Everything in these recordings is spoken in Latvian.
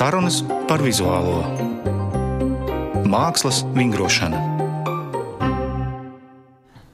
Sarunas par vizuālo mākslas vingrošanu.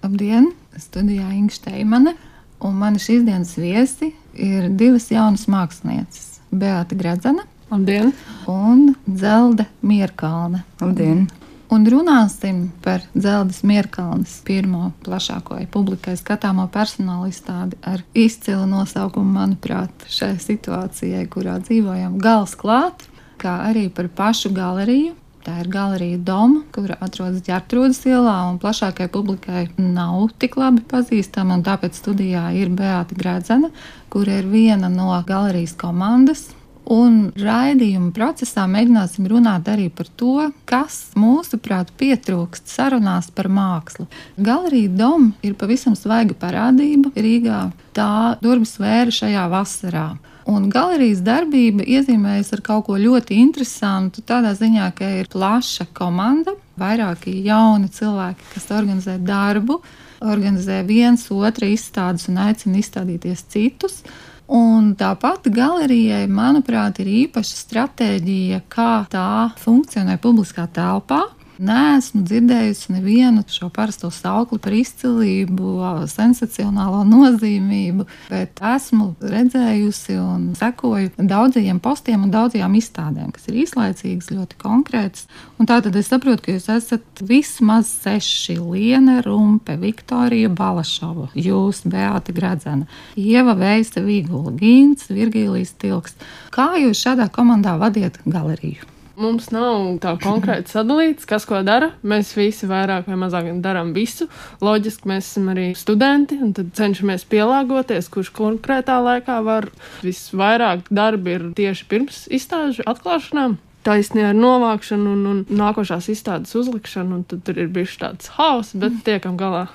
Labdien! Studijā Steimane, un mana šīs dienas viesi ir divas jaunas mākslinieces - Beata Gradzena Labdien! un Zelda Mierkalne. Labdien! Un runāsim par Zeldas Mierkalnes pirmo plašāko publikai skatāmo personāla izstādi ar izcilu nosaukumu, manuprāt, šai situācijai, kurā dzīvojam, gals klāt, kā arī par pašu galeriju. Tā ir galerija Doma, kur atrodas ģērbtrūdas ielā, un plašākai publikai nav tik labi pazīstama. un Tāpēc studijā ir Beata Gradzena, kur ir viena no galerijas komandas, Un raidījuma procesā mēģināsim runāt arī par to, kas mūsuprāt pietrūkst sarunās par mākslu. Galerija Doma ir pavisam svaiga parādība Rīgā. Tā durvis vēra šajā vasarā. Un galerijas darbība iezīmējas ar kaut ko ļoti interesantu, tādā ziņā, ka ir plaša komanda, vairāki jauni cilvēki, kas organizē darbu, organizē viens otru izstādes un aicina izstādīties citus. Un tāpat galerijai, manuprāt, ir īpaša stratēģija, kā tā funkcionē publiskā telpā. Nē, esmu dzirdējusi nevienu šo parasto saukli par izcilību, sensacionālo nozīmību, bet esmu redzējusi un sekoju daudziem postiem un daudzām izstādēm, kas ir īslaicīgas, ļoti konkrētas. Un tātad es saprotu, ka jūs esat vismaz seši Liena Rumpe, Viktorija Balašova, jūs, Beāta Gradzena, Ieva Veisa Vigula, Gīns, Virgīlijas Tilks. Kā jūs šādā komandā vadiet galeriju? Mums nav tā konkrēti sadalīts, kas ko dara. Mēs visi vairāk vai mazāk darām visu. Loģiski mēs esam arī studenti, un cenšamies pielāgoties, kurš konkrētā laikā var. Visvairāk darbi ir tieši pirms izstāžu atklāšanām. Taisnība ar novākšanu un, un nākošās izstādes uzlikšanu, un tad tur ir bijis tāds haoss, bet tiekam galā.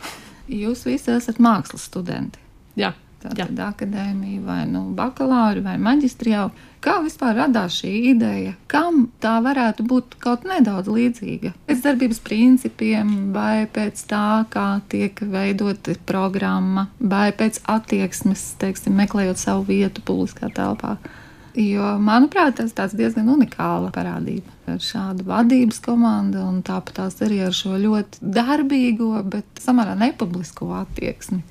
Jūs visi esat mākslas studenti. Jā. Tātad akadēmija vai nu, bakalaura vai maģistra jau. Kā vispār radās šī ideja? Kam tā varētu būt kaut nedaudz līdzīga? Pēc darbības principiem, vai pēc tā, kā tiek veidota programma, vai pēc attieksmes, teiksim, meklējot savu vietu publiskā telpā. Jo, manuprāt, tas ir diezgan unikāla parādība. Ar šādu vadības komandu, un tāpat tās arī ar šo ļoti darbīgo, bet samērā nepublisko attieksmi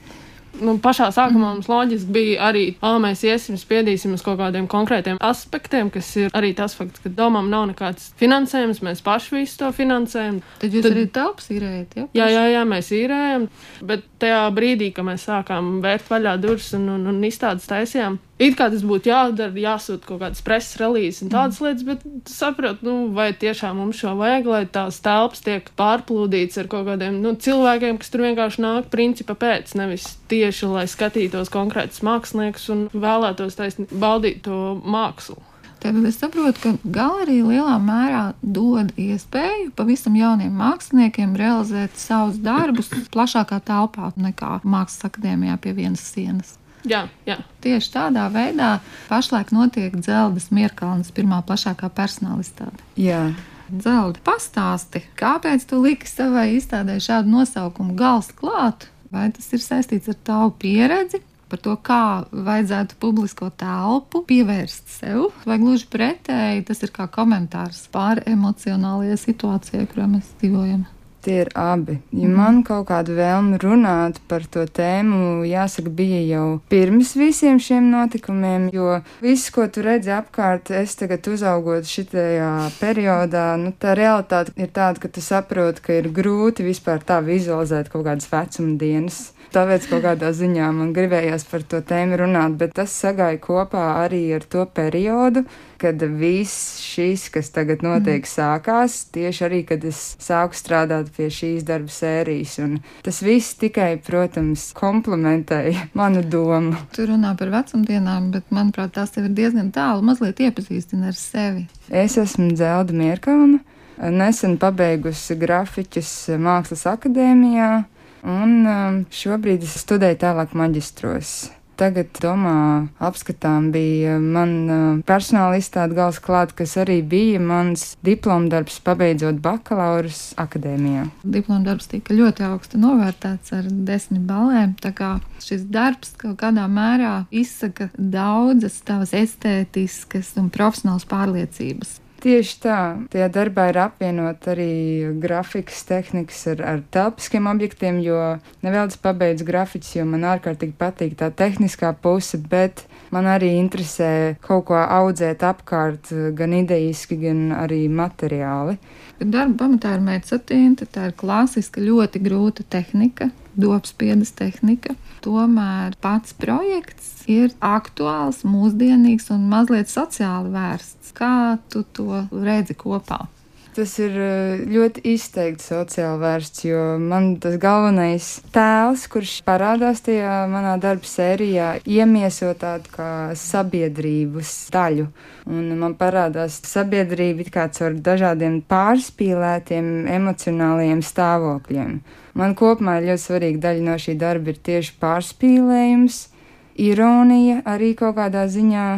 nu, pašā sākumā mums loģiski bija arī, ah, mēs iesim, spiedīsim uz kaut kādiem konkrētiem aspektiem, kas ir arī tas fakts, ka domām nav nekāds finansējums, mēs paši visu to finansējam. Tad jūs Tad, arī telpas īrējat, ja? Jā, jā, jā, mēs īrējam, bet tajā brīdī, kad mēs sākām vērt vaļā durvis un, un, un izstādes taisījām, It kā tas būtu jādara, jāsūta kaut kādas preses relīzes un tādas mm. lietas, bet saprotu, nu, vai tiešām mums šo vajag, lai tās telpas tiek pārplūdītas ar kaut kādiem nu, cilvēkiem, kas tur vienkārši nāk principa pēc, nevis tieši lai skatītos konkrētus māksliniekus un vēlētos taisni baudīt to mākslu. Tad es saprotu, ka galerija lielā mērā dod iespēju pavisam jauniem māksliniekiem realizēt savus darbus plašākā telpā nekā Mākslas akadēmijā pie vienas sienas. Jā, jā. Tieši tādā veidā pašlaik notiek Zeldas Mierkalnas pirmā plašākā personālistāte. Jā. Zelda, pastāsti, kāpēc tu liki savai izstādē šādu nosaukumu gals klāt? Vai tas ir saistīts ar tavu pieredzi, par to, kā vajadzētu publisko telpu pievērst sev, vai gluži pretēji tas ir kā komentārs pār emocionālajai situācijai, kurā mēs dzīvojam? Tie ir abi. Ja mm. man kaut kāda vēlme runāt par to tēmu, jāsaka, bija jau pirms visiem šiem notikumiem, jo viss, ko tu redzi apkārt, es tagad uzaugot šitajā periodā, nu, tā realitāte ir tāda, ka tu saproti, ka ir grūti vispār tā vizualizēt kaut kādas vecuma dienas. Tāpēc kaut kādā ziņā man gribējās par to tēmu runāt, bet tas sagāja kopā arī ar to periodu, kad viss šis, kas tagad notiek, mm. sākās. Tieši arī, kad es sāku strādāt pie šīs darba sērijas, un tas viss tikai, protams, komplementēja manu domu. Tu runā par vecumdienām, bet manuprāt, tās tev ir diezgan tālu, mazliet iepazīstina ar sevi. Es esmu Zelda Mierkalna, nesen pabeigusi grafiķus Mākslas akadēmijā un um, šobrīd es studēju tālāk maģistros. tagad domā apskatām bija man personāla izstāde gals klāt, kas arī bija mans diplomdarbs pabeidzot bakalauras akadēmijā. Diplomdarbs tika ļoti augstu novērtēts ar desmit balēm, tā kā šis darbs kaut kādā mērā izsaka daudzas tavas estētiskas un profesionālas pārliecības. Tieši tā, tajā darbā ir apvienot arī grafikas tehnikas ar, ar telpiskiem objektiem, jo nevēlas pabeidz grafiks, jo man ārkārtīgi patīk tā tehniskā puse, bet man arī interesē kaut ko audzēt apkārt, gan idejiski, gan arī materiāli. Darba pamatā ir mērķsatīna, tā ir klasiska, ļoti grūta tehnika, dobspiedas tehnika. Tomēr pats projekts ir aktuāls, mūsdienīgs un mazliet sociāli vērsts. Kā tu to redzi kopā? Tas ir eh, ļoti izteikti sociāli vērsts, jo man tas galvenais tēls, kurš parādās tajā manā darba sērijā, iemieso tādu kā sabiedrības daļu. Un man parādās sabiedrība kā caur dažādiem pārspīlētiem emocionāliem stāvokļiem. Man kopumā ļoti svarīga daļa no šī darba ir tieši pārspīlējums, ironija arī kaut kādā ziņā,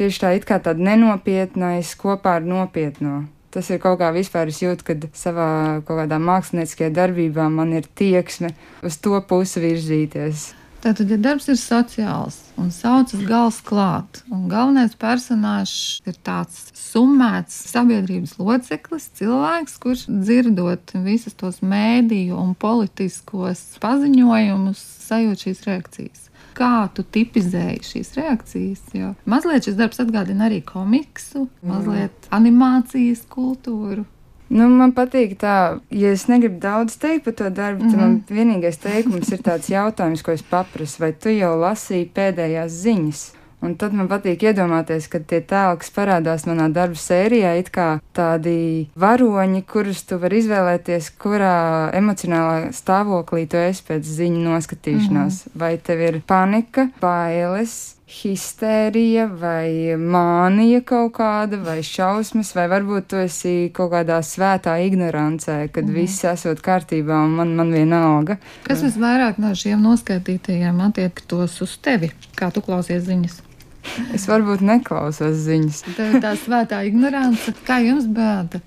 tieši tā it kā tāda nenopietnais kopā ar nopietno. Tas ir kaut kā vispār es jūtu, kad savā kaut kādā mākslinieckajā darbībā man ir tieksme uz to pusi virzīties. Tātad, ja darbs ir sociāls un saucas gals klāt, un galvenais personāžs ir tāds summēts sabiedrības loceklis, cilvēks, kurš dzirdot visus tos mēdīju un politiskos paziņojumus, sajūt šīs reakcijas kā tu tipizēji šīs reakcijas. Jo mazliet šis darbs atgādina arī komiksu, mazliet animācijas kultūru. Nu, man patīk tā, ja es negribu daudz teikt par to darbu, tad mm -hmm. man mhm. vienīgais teikums ir tāds jautājums, ko es paprasu, vai tu jau lasīji pēdējās ziņas? Un tad man patīk iedomāties, ka tie tēli, kas parādās manā darba sērijā, ir kā tādi varoņi, kurus tu vari izvēlēties, kurā emocionālā stāvoklī tu esi pēc ziņu noskatīšanās. Mm -hmm. Vai tev ir panika, bailes, histērija vai mānija kaut kāda, vai šausmas, vai varbūt tu esi kaut kādā svētā ignorancē, kad mm. viss esot kārtībā un man, man vienalga. Kas visvairāk no šiem noskaitītajiem attiektos uz tevi, kā tu klausies ziņas? Es varbūt neklausos ziņas. Tev tā svētā ignorance. Kā jums bēda?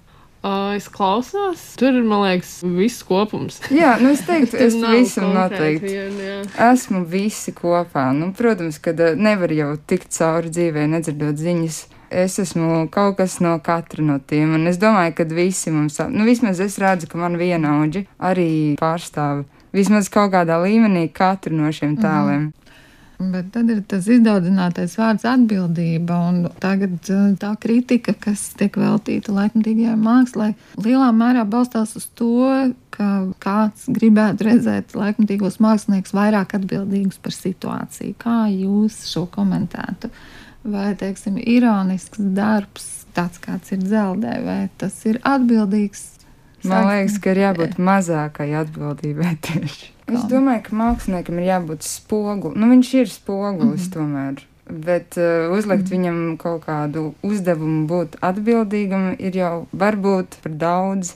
Uh, es klausos, tur ir, man liekas, viss kopums. Jā, nu es teiktu, es visam noteikti. Vien, jā. Esmu visi kopā. Nu, protams, ka nevar jau tikt cauri dzīvē, nedzirdot ziņas. Es esmu kaut kas no katra no tiem, un es domāju, ka visi mums, nu, vismaz es redzu, ka man viena auģi arī pārstāv vismaz kaut kādā līmenī katru no šiem tēliem. Mm -hmm. Bet tad ir tas izdaudzinātais vārds atbildība, un tagad uh, tā kritika, kas tiek veltīta laikmatīgajai mākslai, lielā mērā balstās uz to, ka kāds gribētu redzēt laikmatīgos māksliniekus vairāk atbildīgus par situāciju. Kā jūs šo komentētu? Vai, teiksim, ironisks darbs, tāds kāds ir dzeldē, vai tas ir atbildīgs? Man liekas, ka ir jābūt mazākai atbildībai tieši. Es domāju, ka māksliniekam ir jābūt spogulim. Nu, viņš ir spogulis mm -hmm. tomēr. Bet uh, uzlikt mm. viņam kaut kādu uzdevumu, būt atbildīgam, ir jau varbūt par daudz.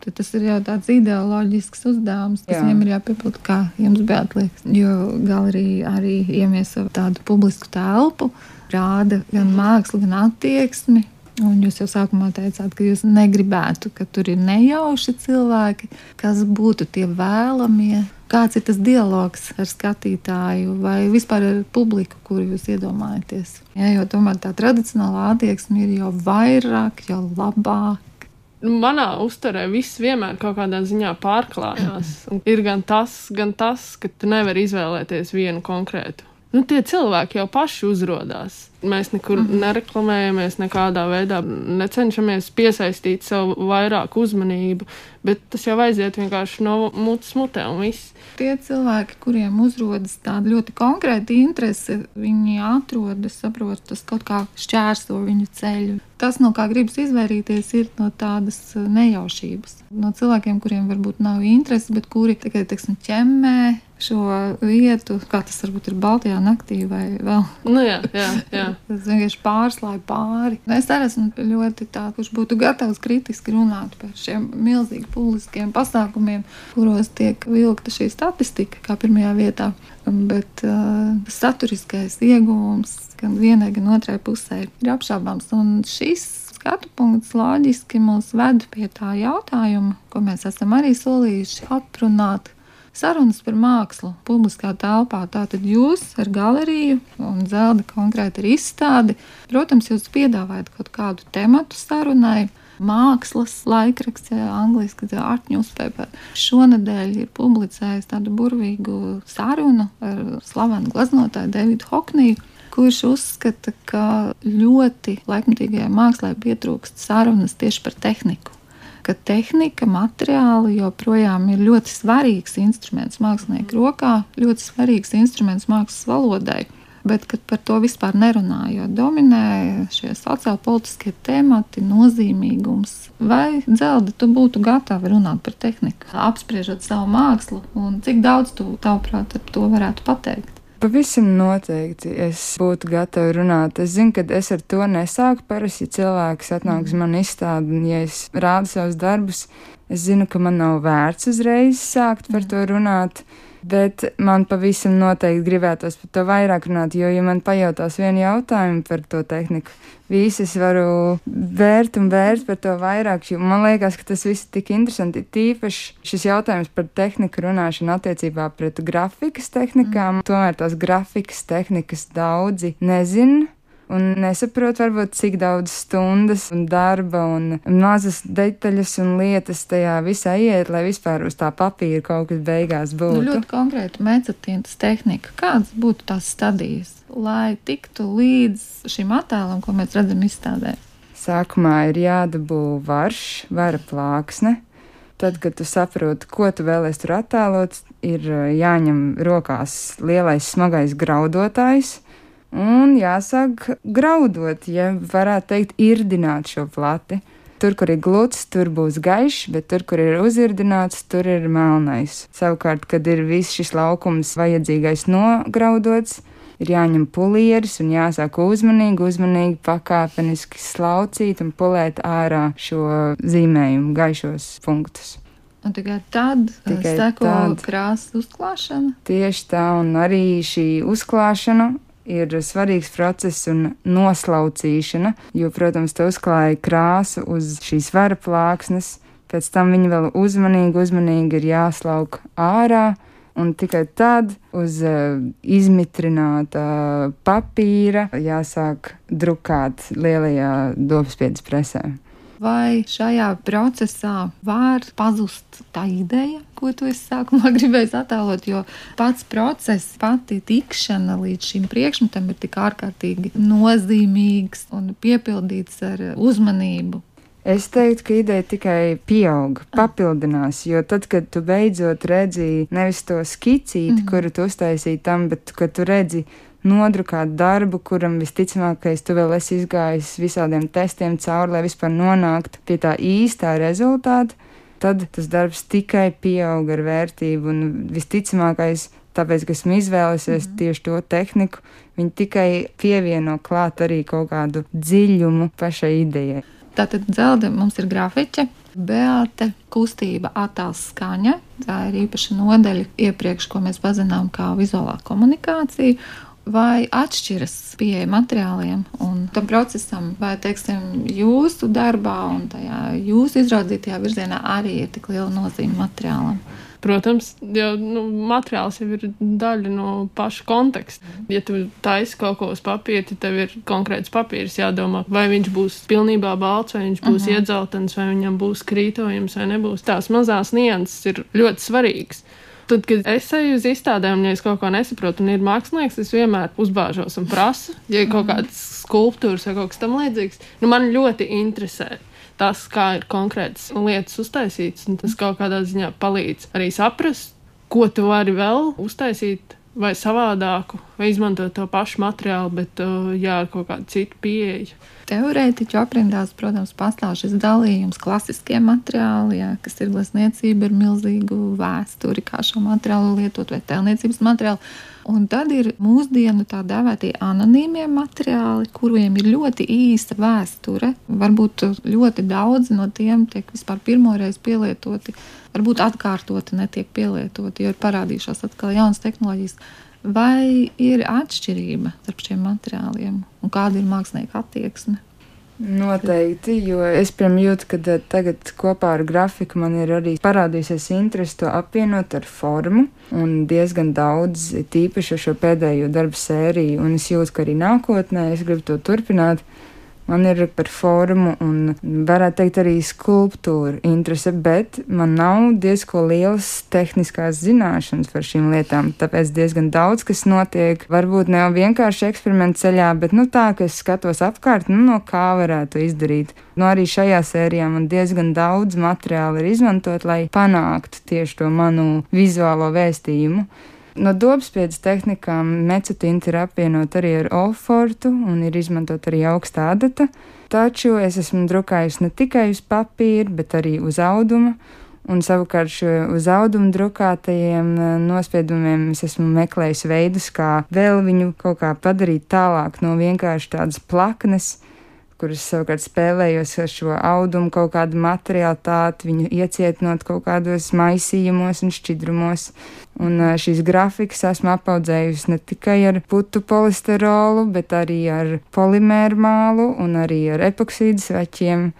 Tad tas ir jau tāds ideoloģisks uzdevums, kas Jā. viņam ir jāpiepild, kā jums bija liekas. Jo galerija arī iemieso tādu publisku telpu, rāda gan mākslu, gan attieksmi. Un jūs jau sākumā teicāt, ka jūs negribētu, ka tur ir nejauši cilvēki, kas būtu tie vēlamie Kāds ir tas dialogs ar skatītāju vai vispār ar publiku, kuru jūs iedomājaties? Jā, jo tomēr tā tradicionālā attieksme ir jau vairāk, jau labāk. Manā uzturē viss vienmēr kaut kādā ziņā pārklājās. ir gan tas, gan tas, ka tu nevari izvēlēties vienu konkrētu. Nu, tie cilvēki jau paši uzrādās. Mēs nekur mm -hmm. nereklamējamies, nekādā veidā necenšamies piesaistīt sev vairāk uzmanību, bet tas jau aiziet vienkārši no mutes mutē un viss. Tie cilvēki, kuriem uzrādās tāda ļoti konkrēta interese, viņi atrodas, saprot, tas kaut kā šķērso viņu ceļu. Tas, no kā gribas izvairīties, ir no tādas nejaušības. No cilvēkiem, kuriem varbūt nav interesi, bet kuri tikai, teiksim, ķemmē šo vietu, kā tas varbūt ir Baltijā naktī vai vēl. Nu, jā, jā, jā. Tas vienkārši pārslēdz pāri. Es arī esmu ļoti tāds, kurš būtu gatavs kritiski runāt par šiem milzīgi publiskiem pasākumiem, kuros tiek vilkta šī statistika kā pirmajā vietā. Bet uh, saturiskais iegūms gan vienai, gan otrai pusē ir apšaubāms. Un šis skatu punkts loģiski mūs ved pie tā jautājuma, ko mēs esam arī solījuši atrunāt Sarunas par mākslu publiskā telpā. Tātad jūs ar galeriju un zelta konkrēti ar izstādi, protams, jūs piedāvājat kaut kādu tematu sarunai. Mākslas laikraksts, angļuiski art newspaper. Šonadēļ ir publicējis tādu burvīgu sarunu ar slavenu gleznotāju Davidu Hokniju, kurš uzskata, ka ļoti laikmatīgajai mākslai pietrūkst sarunas tieši par tehniku ka tehnika, materiāli joprojām ir ļoti svarīgs instruments mākslinieku rokā, ļoti svarīgs instruments mākslas valodai. Bet par to vispār nerunā, jo dominē šie sociālpolitiskie temati, nozīmīgums. Vai dzeldi tu būtu gatava runāt par tehniku, apspriežot savu mākslu, un cik daudz tu, tavuprāt, ar to varētu pateikt? Pavisam noteikti es būtu gatava runāt. Es zinu, ka es ar to nesāku. Parasti, ja cilvēks atnāk uz mani izstādi un ja es rādu savus darbus, es zinu, ka man nav vērts uzreiz sākt par to runāt. Bet man pavisam noteikti gribētos par to vairāk runāt, jo, ja man pajautās vienu jautājumu par to tehniku, visu es varu vērt un vērt par to vairāk, jo man liekas, ka tas viss ir tik interesanti. Tīpaši šis jautājums par tehniku runāšanu attiecībā pret grafikas tehnikām, mm. tomēr tās grafikas tehnikas daudzi nezina un nesaprotu, varbūt, cik daudz stundas un darba un mazas detaļas un lietas tajā visā iet, lai vispār uz tā papīra kaut kas beigās būtu. Nu, ļoti konkrēti mecetīnas tehnika. Kādas būtu tās stadijas, lai tiktu līdz šim attēlam, ko mēs redzam izstādē? Sākumā ir jādabū varš, vara plāksne. Tad, kad tu saproti, ko tu vēlēsies tur attēlot, ir jāņem rokās lielais smagais graudotājs, un jāsāk graudot, ja varētu teikt, irdināt šo plati. Tur, kur ir gluds, tur būs gaišs, bet tur, kur ir uzirdināts, tur ir melnais. Savukārt, kad ir viss šis laukums vajadzīgais nograudots, ir jāņem pulieris un jāsāk uzmanīgi, uzmanīgi pakāpeniski slaucīt un pulēt ārā šo zīmējumu gaišos punktus. Un tikai tad tikai seko krāsas uzklāšana. Tieši tā, un arī šī uzklāšana ir svarīgs process un noslaucīšana, jo, protams, te uzklāja krāsu uz šīs vara plāksnes, pēc tam viņi vēl uzmanīgi, uzmanīgi ir jāslauk ārā, un tikai tad uz uh, izmitrināta papīra jāsāk drukāt lielajā dobspiedas presē. Vai šajā procesā var pazust tā ideja, ko tu esi sākumā gribējis attēlot? Jo pats process, pati tikšana līdz šim priekšmetam ir tik ārkārtīgi nozīmīgs un piepildīts ar uzmanību. Es teiktu, ka ideja tikai pieaug, papildinās, jo tad, kad tu beidzot redzi nevis to skicīti, mm -hmm. kuru tu uztaisīji tam, bet kad tu redzi nodrukāt darbu, kuram visticamākais tu vēl esi izgājis visādiem testiem cauri, lai vispār nonāktu pie tā īstā rezultāta, tad tas darbs tikai pieaug ar vērtību un visticamākais. Tāpēc, ka esmu izvēlējies mm tieši to tehniku, viņi tikai pievieno klāt arī kaut kādu dziļumu pašai idejai. Tātad dzelzceļa mums ir grafiķe, Beate, kustība, attēls, skaņa. Tā ir īpaša nodaļa iepriekš, ko mēs pazinām kā vizuālā komunikācija vai atšķiras pieeja materiāliem un tam procesam, vai, teiksim, jūsu darbā un tajā jūsu izrādītajā virzienā arī ir tik liela nozīme materiālam? Protams, jau nu, materiāls jau ir daļa no paša konteksta. Ja tu taisi kaut ko uz papīra, tad tev ir konkrēts papīrs jādomā, vai viņš būs pilnībā balts, vai viņš būs uh mhm. -huh. iedzeltens, vai viņam būs krītojums, vai nebūs. Tās mazās nianses ir ļoti svarīgas. Tad, kad es eju uz izstādēm, ja es kaut ko nesaprotu, un ir mākslinieks, es vienmēr uzbāžos un prasu, ja ir kaut kādas skulptūras vai kaut kas tamlīdzīgs. Nu, man ļoti interesē tas, kā ir konkrētas lietas uztaisītas, un tas kaut kādā ziņā palīdz arī saprast, ko tu vari vēl uztaisīt vai savādāku, vai izmantot to pašu materiālu, bet uh, jā, ar kaut kādu citu pieeju. Teorētiķu aprindās, protams, pastāv šis dalījums klasiskie materiāli, jā, kas ir glezniecība ar milzīgu vēsturi, kā šo materiālu lietot, vai tēlniecības materiālu. Un tad ir mūsdienu tā dēvētie anonīmie materiāli, kuriem ir ļoti īsa vēsture. Varbūt ļoti daudz no tiem tiek vispār pirmoreiz pielietoti, varbūt atkārtoti netiek pielietoti, jo ir parādījušās atkal jaunas tehnoloģijas. Vai ir atšķirība starp šiem materiāliem un kāda ir mākslinieka attieksme? Noteikti, jo es piemēram jūtu, ka eh, tagad kopā ar grafiku man ir arī parādījusies interese to apvienot ar formu un diezgan daudz, tīpaši ar šo pēdējo darbu sēriju, un es jūtu, ka arī nākotnē es gribu to turpināt. Man ir par formu un, varētu teikt, arī skulptūra interese, bet man nav diezko lielas tehniskās zināšanas par šīm lietām. Tāpēc diezgan daudz kas notiek. Varbūt ne jau vienkārši eksperimentu ceļā, bet nu, tā, ka es skatos apkārt, nu, no kā varētu izdarīt. Nu, arī šajā sērijā man diezgan daudz materiāla ir izmantot, lai panāktu tieši to manu vizuālo vēstījumu. No dobspiedas tehnikām mecotinta ir apvienot arī ar ofortu un ir izmantot arī augstā adata, taču es esmu drukājusi ne tikai uz papīra, bet arī uz auduma. Un savukārt šo uz audumu drukātajiem eh, nospiedumiem es esmu meklējis veidus, kā vēl viņu kaut kā padarīt tālāk no vienkārši tādas plaknes, kuras savukārt spēlējos ar šo audumu, kaut kādu materiālitāti, viņu iecietinot kaut kādos maisījumos un šķidrumos. Un šīs grafikas esmu apaudzējusi ne tikai ar putu polisterolu, bet arī ar polimēru mālu un arī ar epoksīdu sveķiem.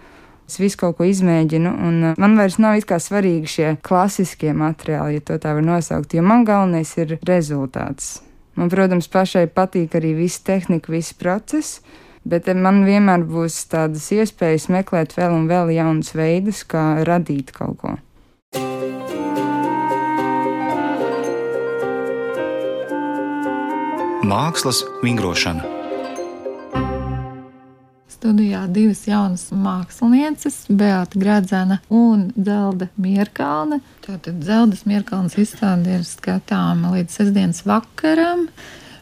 Es visu kaut ko izmēģinu, un man vairs nav it kā svarīgi šie klasiskie materiāli, ja to tā var nosaukt, jo man galvenais ir rezultāts. Man, protams, pašai patīk arī viss tehnika, viss process, Bet man vienmēr būs tādas iespējas meklēt vēl un vēl jaunus veidus, kā radīt kaut ko. Mākslas vingrošana. Studijā divas jaunas mākslinieces, Beata Gradzena un Zelda Mierkalne. Tātad Zeldas Mierkalnes izstāde ir skatāma līdz sestdienas vakaram.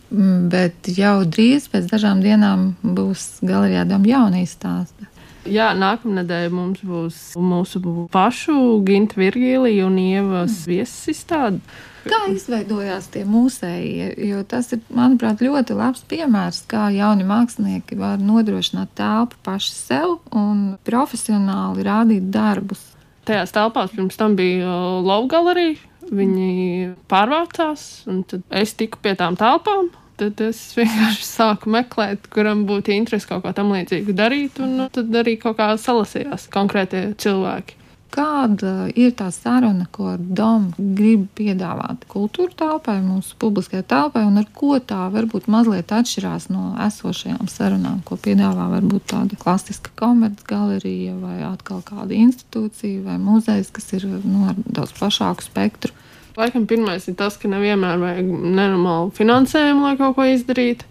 Mm, bet jau drīz pēc dažām dienām būs galerijā Doma jaunī stāsta. Jā, nākamnedēļ mums būs mūsu pašu Ginta Virgīlija un Ievas viesis izstāde. Kā izveidojās tie mūsēji? Jo tas ir, manuprāt, ļoti labs piemērs, kā jauni mākslinieki var nodrošināt telpu paši sev un profesionāli rādīt darbus. Tajās telpās pirms tam bija Love Gallery. Viņi pārvācās, un tad es tiku pie tām telpām tad es vienkārši sāku meklēt, kuram būtu interesi kaut ko tam līdzīgu darīt, un tad arī kaut kā salasījās konkrētie cilvēki. Kāda ir tā saruna, ko Doma grib piedāvāt kultūra telpai, mūsu publiskajai telpai, un ar ko tā varbūt mazliet atšķirās no esošajām sarunām, ko piedāvā varbūt tāda klasiska komercgalerija vai atkal kāda institūcija vai muzejs, kas ir nu, ar daudz plašāku spektru? Laikam pirmais ir tas, ka nevienmēr vajag nenormālu finansējumu, lai kaut ko izdarītu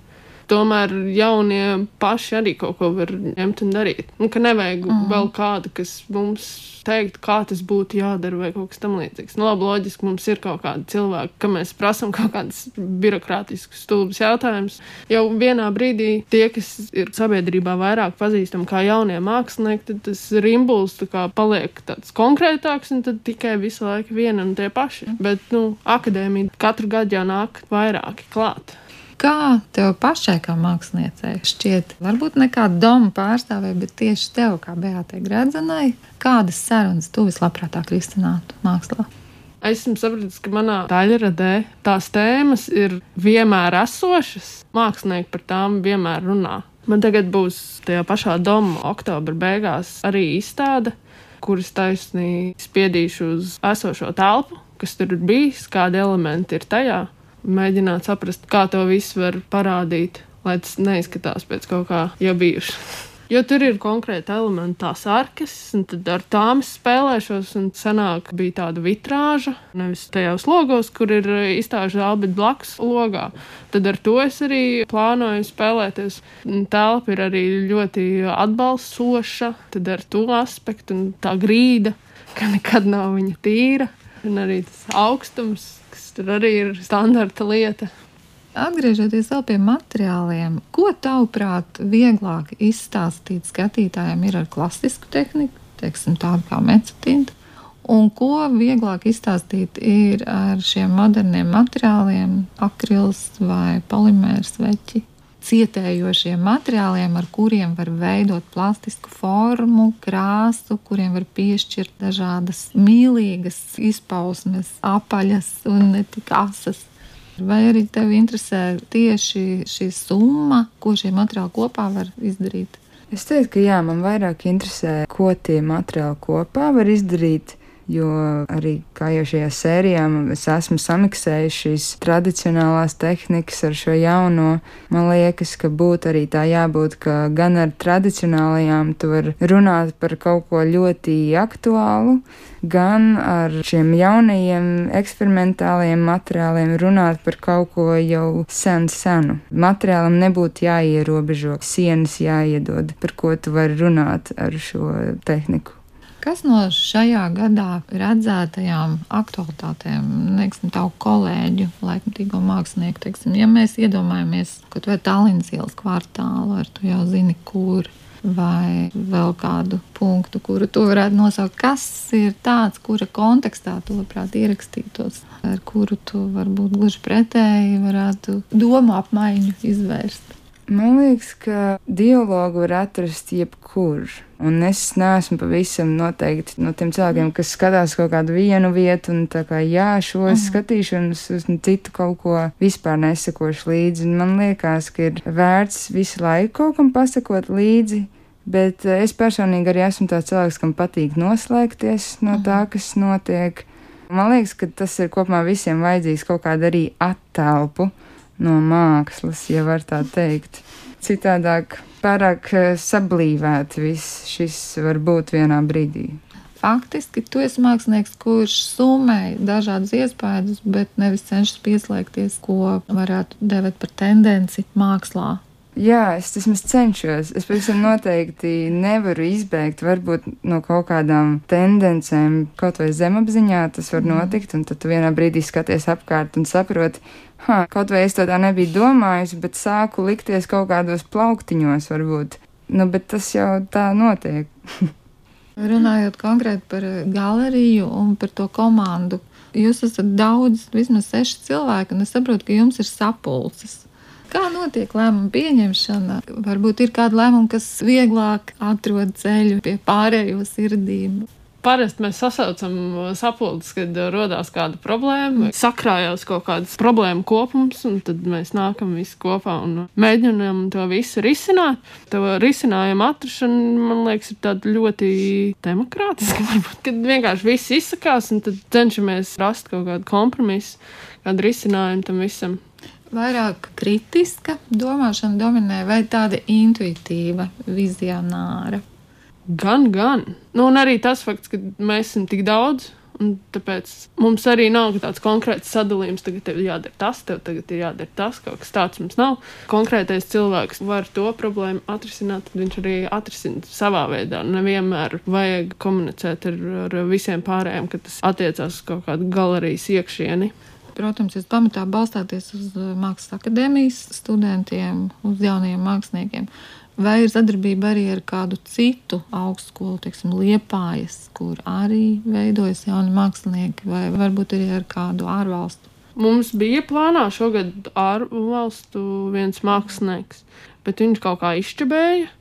tomēr jaunie paši arī kaut ko var ņemt un darīt. Nu, ka nevajag mm. vēl kādu, kas mums teikt, kā tas būtu jādara vai kaut kas tamlīdzīgs. Nu, labi, loģiski mums ir kaut kādi cilvēki, ka mēs prasām kaut kādus birokrātiskus, stulbus jautājumus. Jau vienā brīdī tie, kas ir sabiedrībā vairāk pazīstami kā jaunie mākslinieki, tad tas rimbuls paliek tāds konkrētāks un tad tikai visu laiku viena un tie paši. Bet, nu, akadēmija katru gadu jau nāk vairāki klāt. Kā tev pašai, kā māksliniecei, šķiet, varbūt ne kā domu pārstāvē, bet tieši tev, kā Beatai Gradzenai, kādas sarunas tu vislabprātāk risinātu mākslā? Esmu sapratis, ka manā daļradē tās tēmas ir vienmēr esošas. Mākslinieki par tām vienmēr runā. Man tagad būs tajā pašā doma oktobra beigās arī izstāde, kuras taisnīgi spiedīšu uz esošo telpu, kas tur ir bijis, kādi elementi ir tajā mēģināt saprast, kā to visu var parādīt, lai tas neizskatās pēc kaut kā jau bijuša. Jo tur ir konkrēti elementi, tās arkas, un tad ar tām spēlēšos. Un senāk bija tāda vitrāža, nevis tajos logos, kur ir izstāžu zāle, bet blakus logā. Tad ar to es arī plānoju spēlēties. Telpa ir arī ļoti atbalstoša, tad ar to aspektu un tā grīda, ka nekad nav viņa tīra Un arī tas augstums, kas tur arī ir standarta lieta. Atgriežoties vēl pie materiāliem, ko tavuprāt vieglāk izstāstīt skatītājiem ir ar klasisku tehniku, teiksim, tādu kā mecetīna, un ko vieglāk izstāstīt ir ar šiem moderniem materiāliem, akrils vai polimērs veķi? Cietējošiem materiāliem, ar kuriem var veidot plastisku formu, krāsu, kuriem var piešķirt dažādas mīlīgas izpausmes, apaļas un ne tik asas. Vai arī tevi interesē tieši šī summa, ko šie materiāli kopā var izdarīt? Es teiktu, ka jā, man vairāk interesē, ko tie materiāli kopā var izdarīt jo arī kā jau šajā sērijā es esmu samiksējis šīs tradicionālās tehnikas ar šo jauno. Man liekas, ka būtu arī tā jābūt, ka gan ar tradicionālajām tu vari runāt par kaut ko ļoti aktuālu, gan ar šiem jaunajiem eksperimentālajiem materiāliem runāt par kaut ko jau sen senu. Materiālam nebūtu jāierobežo, sienas jāiedod, par ko tu vari runāt ar šo tehniku. Kas no šajā gadā redzētajām aktualitātēm, neksim, tavu kolēģu, laikmatīgo mākslinieku, teiksim, ja mēs iedomājamies, ka tu esi Tallinas ielas kvartālu, ar tu jau zini, kur, vai vēl kādu punktu, kuru tu varētu nosaukt, kas ir tāds, kura kontekstā tu labprāt ierakstītos, ar kuru tu varbūt gluži pretēji varētu domu apmaiņu izvērst. Man liekas, ka dialogu var atrast jebkurš. Un es neesmu pavisam noteikti no tiem cilvēkiem, kas skatās kaut kādu vienu vietu, un tā kā jā, šo es mhm. skatīšanos uz citu kaut ko vispār nesakošu līdzi. Un man liekas, ka ir vērts visu laiku kaut kam pasakot līdzi. Bet eh, es personīgi arī esmu tāds cilvēks, kam patīk noslēgties no tā, mhm. kas notiek. Man liekas, ka tas ir kopumā visiem vajadzīgs kaut kāda arī attēlpu no mākslas, ja var tā teikt. Citādāk pārāk eh, sablīvēt viss šis var būt vienā brīdī. Faktiski tu esi mākslinieks, kurš summē dažādas iespējas, bet nevis cenšas pieslēgties, ko varētu devēt par tendenci mākslā. Jā, es vismaz cenšos. Es pavisam noteikti nevaru izbēgt varbūt no kaut kādām tendencēm, kaut vai zemapziņā tas var mm. notikt, un tad tu vienā brīdī skaties apkārt un saproti, ha, kaut vai es to tā nebiju domājusi, bet sāku likties kaut kādos plauktiņos varbūt. Nu, bet tas jau tā notiek. Runājot konkrēti par galeriju un par to komandu, jūs esat daudz, vismaz seši cilvēki, un es saprotu, ka jums ir sapulces. Kā notiek lēmumu pieņemšana? Varbūt ir kāda lēmuma, kas vieglāk atrod ceļu pie pārējo sirdīm. Parasti mēs sasaucam sapulces, kad radās kāda problēma, sakrājās kaut kādas problēmu kopums, un tad mēs nākam visi kopā un mēģinām to visu risināt. To risinājumu atrašana, man liekas, ir ļoti demokrātiska. Varbūt, kad vienkārši viss izsakās, un tad cenšamies rast kaut kādu kompromisu, kādu risinājumu tam visam vairāk kritiska domāšana dominē vai tāda intuitīva, vizionāra? Gan, gan. Nu, un arī tas fakts, ka mēs esam tik daudz. Tāpēc mums arī nav tāds konkrēts sadalījums, tagad tev jādara tas, tev tagad ir jādara tas, kaut kas tāds mums nav. Konkrētais cilvēks var to problēmu atrisināt, tad viņš arī atrisina savā veidā. Nevienmēr vajag komunicēt ar, ar visiem pārējiem, ka tas attiecās uz kaut kādu galerijas iekšieni protams, jūs pamatā balstāties uz uh, Mākslas akadēmijas studentiem, uz jauniem māksliniekiem. Vai ir sadarbība arī ar kādu citu augstskolu, teiksim, Liepājas, kur arī veidojas jauni mākslinieki, vai varbūt arī ar kādu ārvalstu? Mums bija plānā šogad ārvalstu viens mākslinieks, bet viņš kaut kā izčabēja.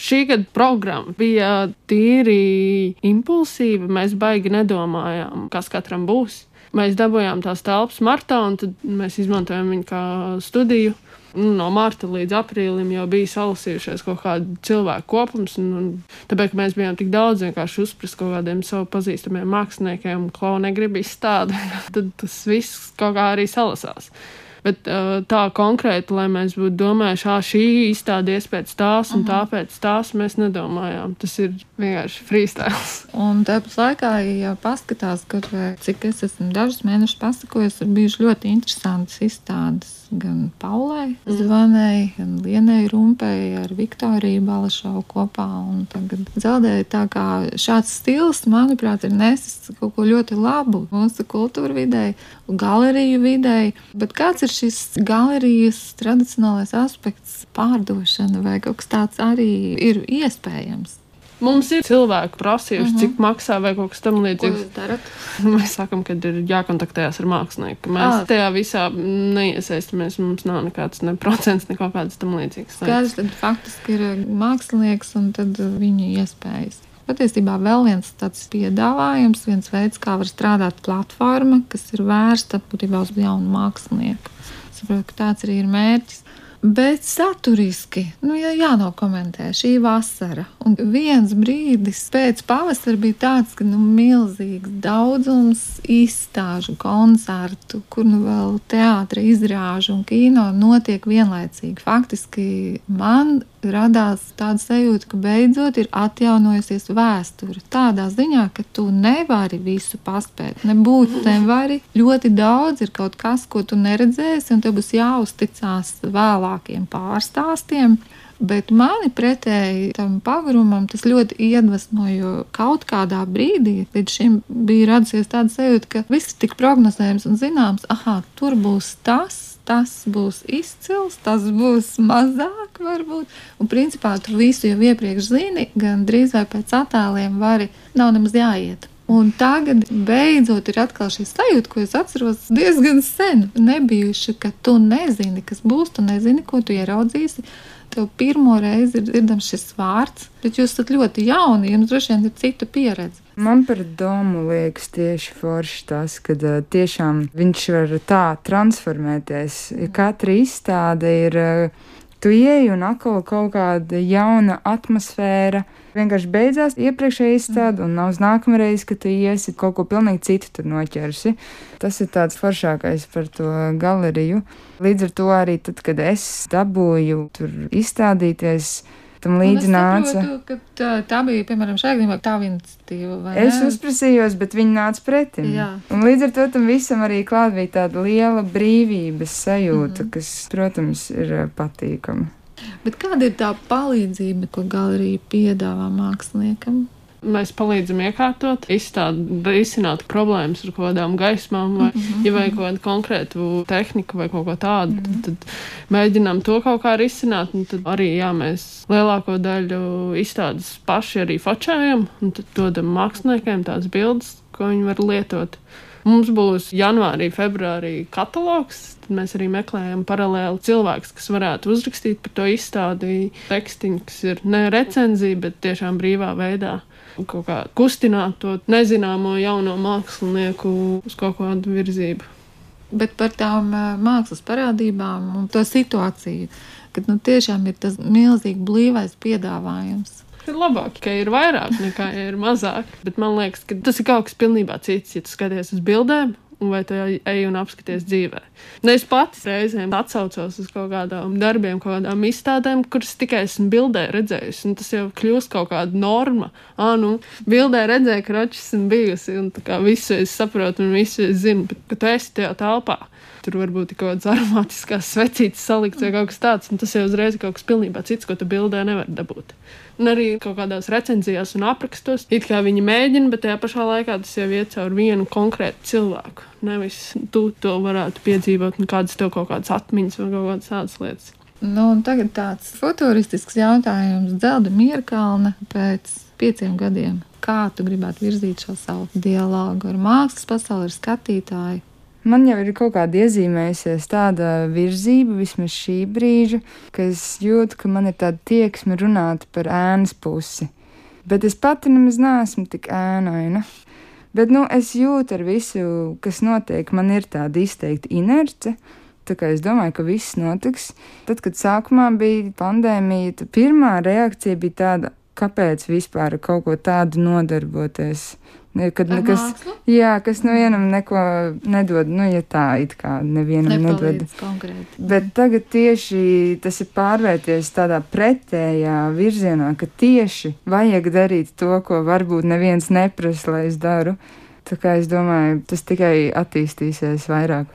Šī gada programma bija tīri impulsīva. Mēs baigi nedomājām, kas katram būs. Mēs dabūjām tās telpas martā, un tad mēs izmantojam viņu kā studiju. Nu, no marta līdz aprīlim jau bija salasījušies kaut kādi cilvēku kopums. Un, un tāpēc mēs bijām tik daudz vienkārši uzsprast kaut kādiem savu pazīstamiem māksliniekiem, ko negrib izstādīt. tad tas viss kaut kā arī salasās. Bet uh, tā konkrēti, lai mēs būtu domājuši, ka šī izstādies pēc tās un uh -huh. tāpēc tās mēs nedomājām. Tas ir vienkārši freestyle. Un tāpat laikā, ja paskatās, vai, cik es esmu dažus mēnešus pasakojis, ir bijušas ļoti interesantas izstādes gan Paulai Zvanai, gan Lienai Rumpei ar Viktoriju Balašovu kopā. Un tagad dzelzceļā tā kā šāds stils, manuprāt, ir nesis kaut ko ļoti labu mūsu kultūra vidē, galeriju vidē. Bet kāds ir šis galerijas tradicionālais aspekts, pārdošana vai kaut kas tāds arī ir iespējams? Mums ir cilvēki prasījuši, uh -huh. cik maksā vai kaut kas tamlīdzīgs. Mēs sakām, ka ir jākontaktējas ar mākslinieku. Mēs à. tajā visā neiesaistamies. Mums nav nekāds ne procents, ne kaut kādas tam līdzīgas. Skaidrs, tad faktiski ir mākslinieks un tad viņa iespējas. Patiesībā vēl viens tāds piedāvājums, viens veids, kā var strādāt platforma, kas ir vērsta būtībā uz jaunu mākslinieku. Saprotu, ka tāds arī ir mērķis. Bet saturiski, nu, ja jānokomentē šī vasara. Un viens brīdis pēc pavasara bija tāds, ka nu, milzīgs daudzums izstāžu, koncertu, kur nu vēl teātris, izrāžu un kino notiek vienlaicīgi. Faktiski man radās tāda sajūta, ka beidzot ir atjaunojusies vēsture. Tādā ziņā, ka tu nevari visu paspēt. Nebūtu nevari. Ļoti daudz ir kaut kas, ko tu neredzēsi, un tev būs jāuzticās vēlākiem pārstāstiem. Bet mani pretēji tam pagarumam tas ļoti iedvesmo, jo kaut kādā brīdī līdz šim bija radusies tāda sajūta, ka viss ir tik prognozējams un zināms, ah, tur būs tas, tas būs izcils, tas būs mazāk, varbūt. Un principā tu visu jau iepriekš zini, gan drīz vai pēc attēliem vari, nav nemaz jāiet. Un tagad beidzot ir atkal šī sajūta, ko es atceros diezgan sen. Nebijuši, ka tu nezini, kas būs, tu nezini, ko tu ieraudzīsi. Tev pirmo reizi ir dzirdams šis vārds, bet jūs esat ļoti jauni, jums droši vien ir cita pieredze. Man par domu liekas tieši forši tas, ka tiešām viņš var tā transformēties. Katra izstāde ir, tu ieej un atkal kaut kāda jauna atmosfēra. Vienkārši beidzās iepriekšējā izstāde, un nav uz nākamā reize, kad tu iesi kaut ko pilnīgi citu tur noķersi. Tas ir tāds foršākais par to galeriju. Līdz ar to arī tad, kad es dabūju tur izstādīties, tam līdzi nāca. Saprotu, tā, tā bija, piemēram, šajā gadījumā tā iniciatīva. Es uzprasījos, bet viņi nāca pretim. Jā. Un līdz ar to tam visam arī klāt bija tāda liela brīvības sajūta, mm -hmm. kas, protams, ir eh, patīkama. Bet kāda ir tā palīdzība, ko galerija piedāvā māksliniekam? Mēs palīdzam iekārtot, izstādīt, risināt problēmas ar kaut kādām gaismām, vai, mm -hmm. ja vajag kaut kādu konkrētu tehniku vai kaut ko tādu, mm -hmm. tad, tad mēģinām to kaut kā risināt. Tad arī jā, mēs lielāko daļu izstādes paši arī fočējam un tad dodam māksliniekiem tās bildes, ko viņi var lietot. Mums būs janvārī, februārī katalogs. Tad mēs arī meklējam paralēli cilvēkus, kas varētu uzrakstīt par to izstādi tekstiņu, kas ir ne recenzija, bet tiešām brīvā veidā kaut kā kustināt to nezināmo jauno mākslinieku uz kaut kādu virzību. Bet par tām mākslas parādībām un to situāciju, kad nu, tiešām ir tas milzīgi blīvais piedāvājums. Ir labāk, ka ir vairāk nekā ja ir mazāk. Bet man liekas, ka tas ir kaut kas pilnībā cits. Ja tu skaties uz bildēm vai tu ej un apskaties dzīvē. Nu, es pats reizēm atsaucos uz kaut kādām darbiem, kaut kādām izstādēm, kuras tikai esmu bildē redzējusi, un tas jau kļūst kaut kāda norma. Ah, nu, bildē redzēju, ka račs esmu bijusi, un tā kā visu es saprotu un visu es zinu, bet kad tu esi tajā telpā. Tur var būt kaut kādas aromātiskas svecītas salikts vai kaut kas tāds, un tas jau uzreiz ir kaut kas pilnībā cits, ko tu bildē nevar dabūt. Un arī kaut kādās recenzijās un aprakstos, it kā viņi mēģina, bet tajā pašā laikā tas jau iet caur vienu konkrētu cilvēku. Nevis tu to varētu piedzīvot, un kādas tev kaut kādas atmiņas vai kaut kādas tādas lietas. Nu, tagad tāds futuristisks jautājums Zelda Mierkalna pēc pieciem gadiem. Kā tu gribētu virzīt šo savu dialogu ar mākslas pasauli, ar skatītāju? Man jau ir kaut kāda iezīmējusies tāda virzība, vismaz šī brīža, ka es jūtu, ka man ir tāda tieksme runāt par ēnas pusi. Bet es pati nemaz neesmu tik ēnaina. Bet nu, es jūtu ar visu, kas notiek, man ir tāda izteikta inerce. Tā kā es domāju, ka viss notiks. Tad, kad sākumā bija pandēmija, pirmā reakcija bija tāda, kāpēc vispār kaut ko tādu nodarboties. Kad nekas, jā, kas nu vienam neko nedod, nu, ja tā it kā nevienam nedod. Konkrēti. Bet tagad tieši tas ir pārvērties tādā pretējā virzienā, ka tieši vajag darīt to, ko varbūt neviens neprasa, lai es daru. Tā kā es domāju, tas tikai attīstīsies vairāk.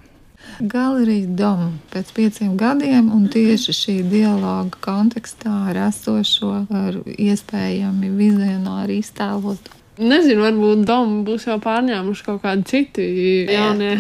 Galerija Doma pēc pieciem gadiem, un tieši šī dialoga kontekstā ar esošo, ar iespējami vizionāri iztēlotu. Nezinu, varbūt Doma būs jau pārņēmuši kaut kādi citi jaunie.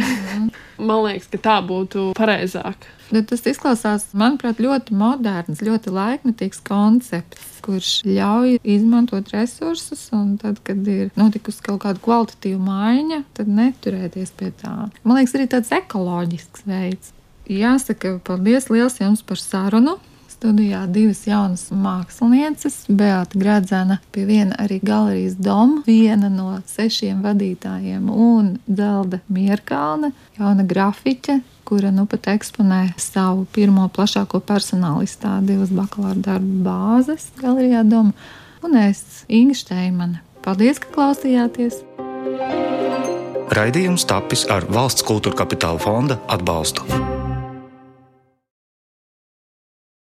Man liekas, ka tā būtu pareizāk. Bet tas izklausās, manuprāt, ļoti moderns, ļoti laikmetīgs koncepts, kurš ļauj izmantot resursus, un tad, kad ir notikusi kaut kāda kvalitatīva maiņa, tad neturēties pie tā. Man liekas, arī tāds ekoloģisks veids. Jāsaka, paldies liels jums par sarunu! Studijā divas jaunas mākslinieces, Beata Gradzena, pie viena arī galerijas doma, viena no sešiem vadītājiem, un Zelda Mierkalna, jauna grafiķe, kura nu pat eksponē savu pirmo plašāko personāla izstādi uz bakalaura darba bāzes galerijā doma, un es, Inga Šteimane. Paldies, ka klausījāties! Raidījums tapis ar valsts kultūra kapitāla fonda atbalstu.